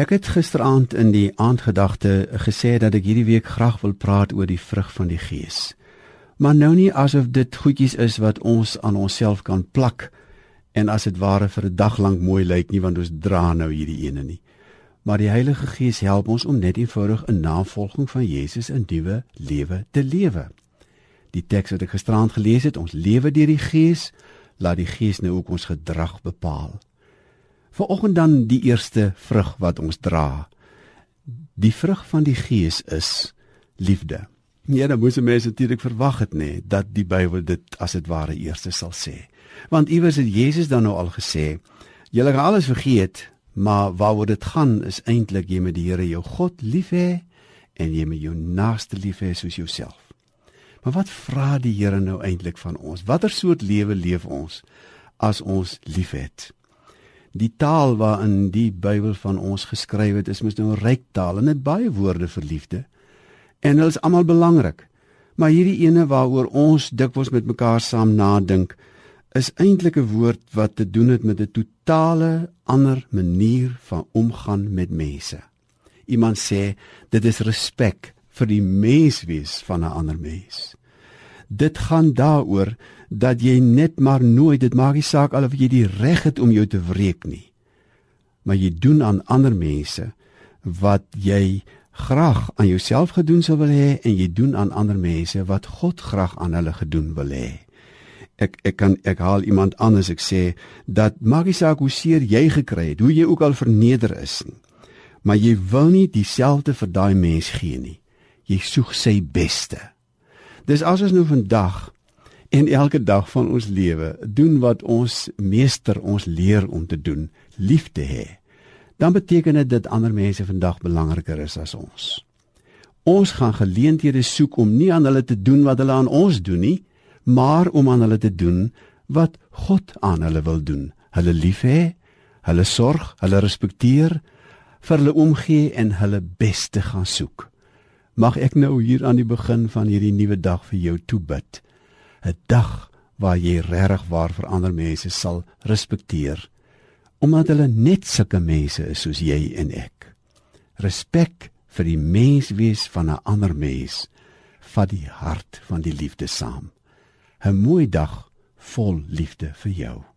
Ek het gisteraand in die aandgedagte gesê dat ek hierdie week graag wil praat oor die vrug van die Gees. Maar nou nie asof dit goedjies is wat ons aan onsself kan plak en as dit ware vir 'n dag lank mooi lyk nie want ons dra nou hierdie ene nie. Maar die Heilige Gees help ons om net eenvoudig in navolging van Jesus 'n nuwe lewe te lewe. Die teks wat ek gisteraand gelees het, ons lewe deur die Gees, laat die Gees nou ook ons gedrag bepaal. Vanoggend dan die eerste vrug wat ons dra. Die vrug van die Gees is liefde. Ja, dan moes mense natuurlik verwag het nê nee, dat die Bybel dit as dit ware eerste sal sê. Want iewers het Jesus dan nou al gesê, julle gaan alles vergeet, maar waaroor dit gaan is eintlik jy met die Here jou God lief hê en jy met jou naaste lief hê soos jouself. Maar wat vra die Here nou eintlik van ons? Watter soort lewe leef ons as ons liefhet? Die taal waarin die Bybel van ons geskryf het, is mos nou 'n ryk taal en dit baie woorde vir liefde. En hulle is almal belangrik. Maar hierdie ene waaroor ons dikwels met mekaar saam nadink, is eintlik 'n woord wat te doen het met 'n totale ander manier van omgaan met mense. Iemand sê dit is respek vir die menswees van 'n ander mens. Dit gaan daaroor dat jy net maar nooit dit maak nie saak al of jy die reg het om jou te wreek nie. Maar jy doen aan ander mense wat jy graag aan jouself gedoen sou wil hê en jy doen aan ander mense wat God graag aan hulle gedoen wil hê. Ek ek kan ek haal iemand anders ek sê dat maak nie saak hoe seer jy gekry het, hoe jy ook al verneder is nie. Maar jy wil nie dieselfde vir daai mens gee nie. Jy soek sy beste. Dis as ons nou vandag en elke dag van ons lewe doen wat ons meester ons leer om te doen, liefde hê, dan beteken dit dat ander mense vandag belangriker is as ons. Ons gaan geleenthede soek om nie aan hulle te doen wat hulle aan ons doen nie, maar om aan hulle te doen wat God aan hulle wil doen. Hulle lief hê, hulle sorg, hulle respekteer, vir hulle omgee en hulle beste gaan soek. Mag ek nou hier aan die begin van hierdie nuwe dag vir jou toebid. 'n dag waar jy regtig waar vir ander mense sal respekteer omdat hulle net sulke mense is soos jy en ek. Respek vir die menswees van 'n ander mens vat die hart van die liefde saam. 'n Mooi dag vol liefde vir jou.